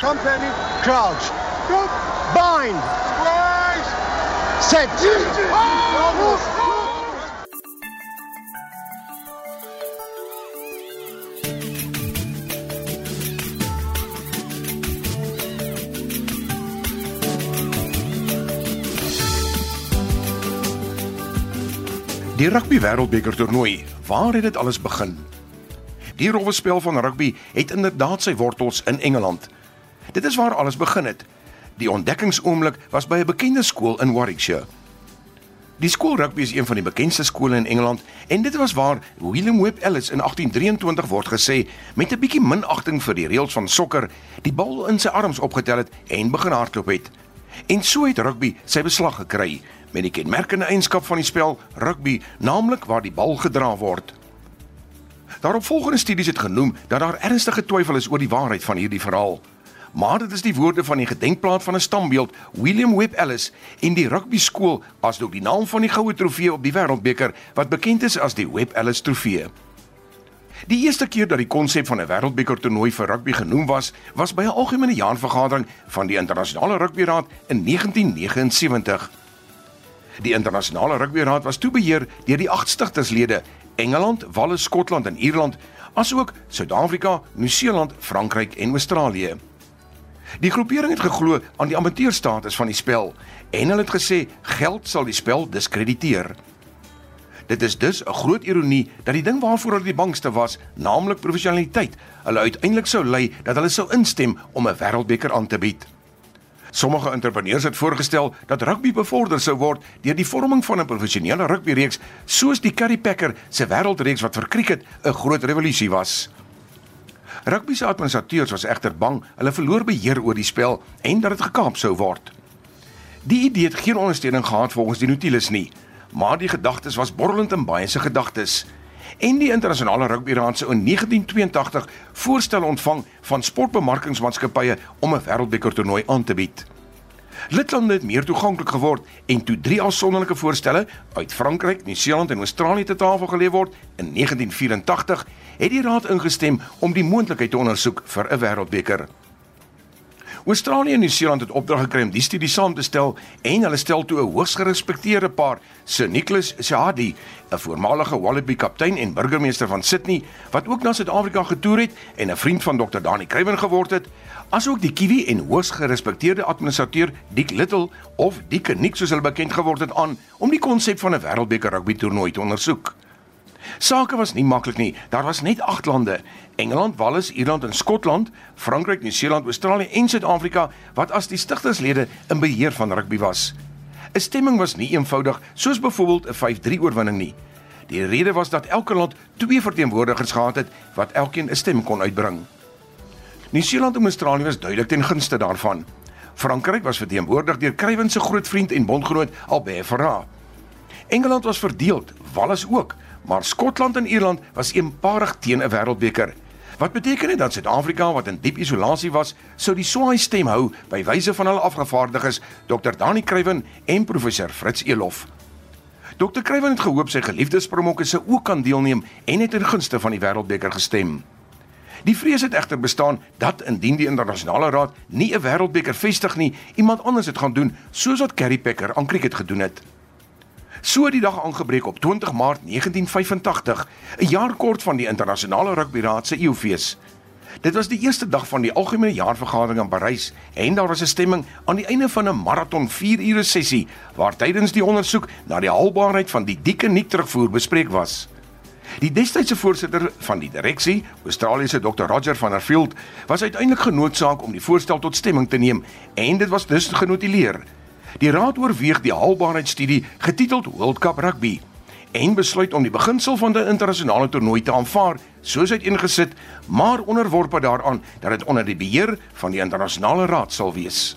Company, crouch. Bind. Set. Die rugby wêreldbeker toernooi, waar het dit alles begin? Die rowwe spel van rugby het inderdaad sy wortels in Engeland. Dit is waar alles begin het. Die ontdekkingsoomblik was by 'n bekende skool in Warwickshire. Die skool rugby is een van die bekendste skole in Engeland en dit was waar William Webb Ellis in 1823 word gesê met 'n bietjie minagting vir die reëls van sokker, die bal in sy arms opgetel het en begin hardloop het. En so het rugby sy beslag gekry met die kenmerkende eienskap van die spel rugby, naamlik waar die bal gedra word. Daaropvolgende studies het genoem dat daar ernstige twyfel is oor die waarheid van hierdie verhaal. Maar dit is die woorde van die gedenkplaat van 'n stambeeld, William Webb Ellis, in die rugby skool asook die naam van die goue trofee op die wêreldbeker wat bekend is as die Webb Ellis trofee. Die eerste keer dat die konsep van 'n wêreldbeker toernooi vir rugby genoem was, was by 'n algemene jaarvergadering van die internasionale rugbyraad in 1979. Die internasionale rugbyraad was toe beheer deur die agt stigterslede Engeland, Wales, Skotland en Ierland, asook Suid-Afrika, Nieu-Seeland, Frankryk en Australië. Die groepering het geglo aan die amateurstatus van die spel en hulle het gesê geld sal die spel diskrediteer. Dit is dus 'n groot ironie dat die ding waarvoor hulle die bangste was, naamlik professionaliteit, hulle uiteindelik sou lei dat hulle sou instem om 'n wêreldbeker aan te bied. Sommige entrepreneurs het voorgestel dat rugby bevorder sou word deur die vorming van 'n professionele rugbyreeks soos die Currie Packer se wêreldreeks wat vir cricket 'n groot revolusie was. Rugby se administrateurs was egter bang hulle verloor beheer oor die spel en dat dit gekaap sou word. Die idee het geen ondersteuning gehad volgens die Nautilus nie, maar die gedagtes was borrelend in baie se gedagtes. En die internasionale rugbyraad se in 1982 voorstel ontvang van sportbemarkingsmaatskappye om 'n wêreldbeker toernooi aan te bied. Lidlande het meer toeganklik geword en toe drie afsonderlike voorstelle uit Frankryk, Nieu-Seeland en Australië te tafel gelê word in 1984, het die raad ingestem om die moontlikheid te ondersoek vir 'n wêreldbeker. Australië en Nieu-Seeland het opdrag gekry om die studie saam te stel en hulle stel toe 'n hoogs gerespekteerde paar, Sir Nicholas Shahadi, 'n voormalige Wallaby kaptein en burgemeester van Sydney wat ook na Suid-Afrika getoer het en 'n vriend van Dr. Dani Kruiven geword het, asook die Kiwi en hoogs gerespekteerde administrateur Dick Little of Dick Nick soos hulle bekend geword het aan om die konsep van 'n wêreldbeker rugby toernooi te ondersoek. Sake was nie maklik nie. Daar was net 8 lande: Engeland, Wales, Ierland en Skotland, Frankryk, Nieu-Seeland, Australië en Suid-Afrika wat as die stigterslede in beheer van rugby was. 'n Stemming was nie eenvoudig soos byvoorbeeld 'n 5-3 oorwinning nie. Die rede was dat elke land twee verteenwoordigers gehad het wat elkeen 'n stem kon uitbring. Nieu-Seeland en Australië was duidelik ten gunste daarvan. Frankryk was verteenwoordig deur Kruiven se groot vriend en bondgenoot Albert Farah. Engeland was verdeel, Wales ook, maar Skotland en Ierland was eenparig teen 'n wêreldbeker. Wat beteken dit dat Suid-Afrika wat in diep isolasie was, sou die swaai stem hou by wyse van hulle afgevaardiges Dr. Dani Kruiven en professor Fritz Elof. Dr. Kruiven het gehoop sy geliefde Springbokke se ook kan deelneem en het in gunste van die wêreldbeker gestem. Die vrees het egter bestaan dat indien die internasionale raad nie 'n wêreldbeker vestig nie, iemand anders dit gaan doen soos wat Gary Packer aan cricket gedoen het. So die dag aangebreek op 20 Maart 1985, 'n jaar kort van die internasionale rugbyraad se eeufees. Dit was die eerste dag van die algemene jaarvergadering in Parys en daar was 'n stemming aan die einde van 'n maraton 4 ure sessie waar tydens die ondersoek na die haalbaarheid van die dikke nik terugvoer bespreek was. Die destydse voorsitter van die direksie, Australiese Dr. Roger van der Veld, was uiteindelik genoodsaak om die voorstel tot stemming te neem en dit was dus genotuleer. Die raad oorweeg die haalbaarheidsstudie getiteld World Cup Rugby en besluit om die beginsel van die internasionale toernooi te aanvaar soos uiteengesit, maar onderworpe daaraan dat dit onder die beheer van die internasionale raad sal wees.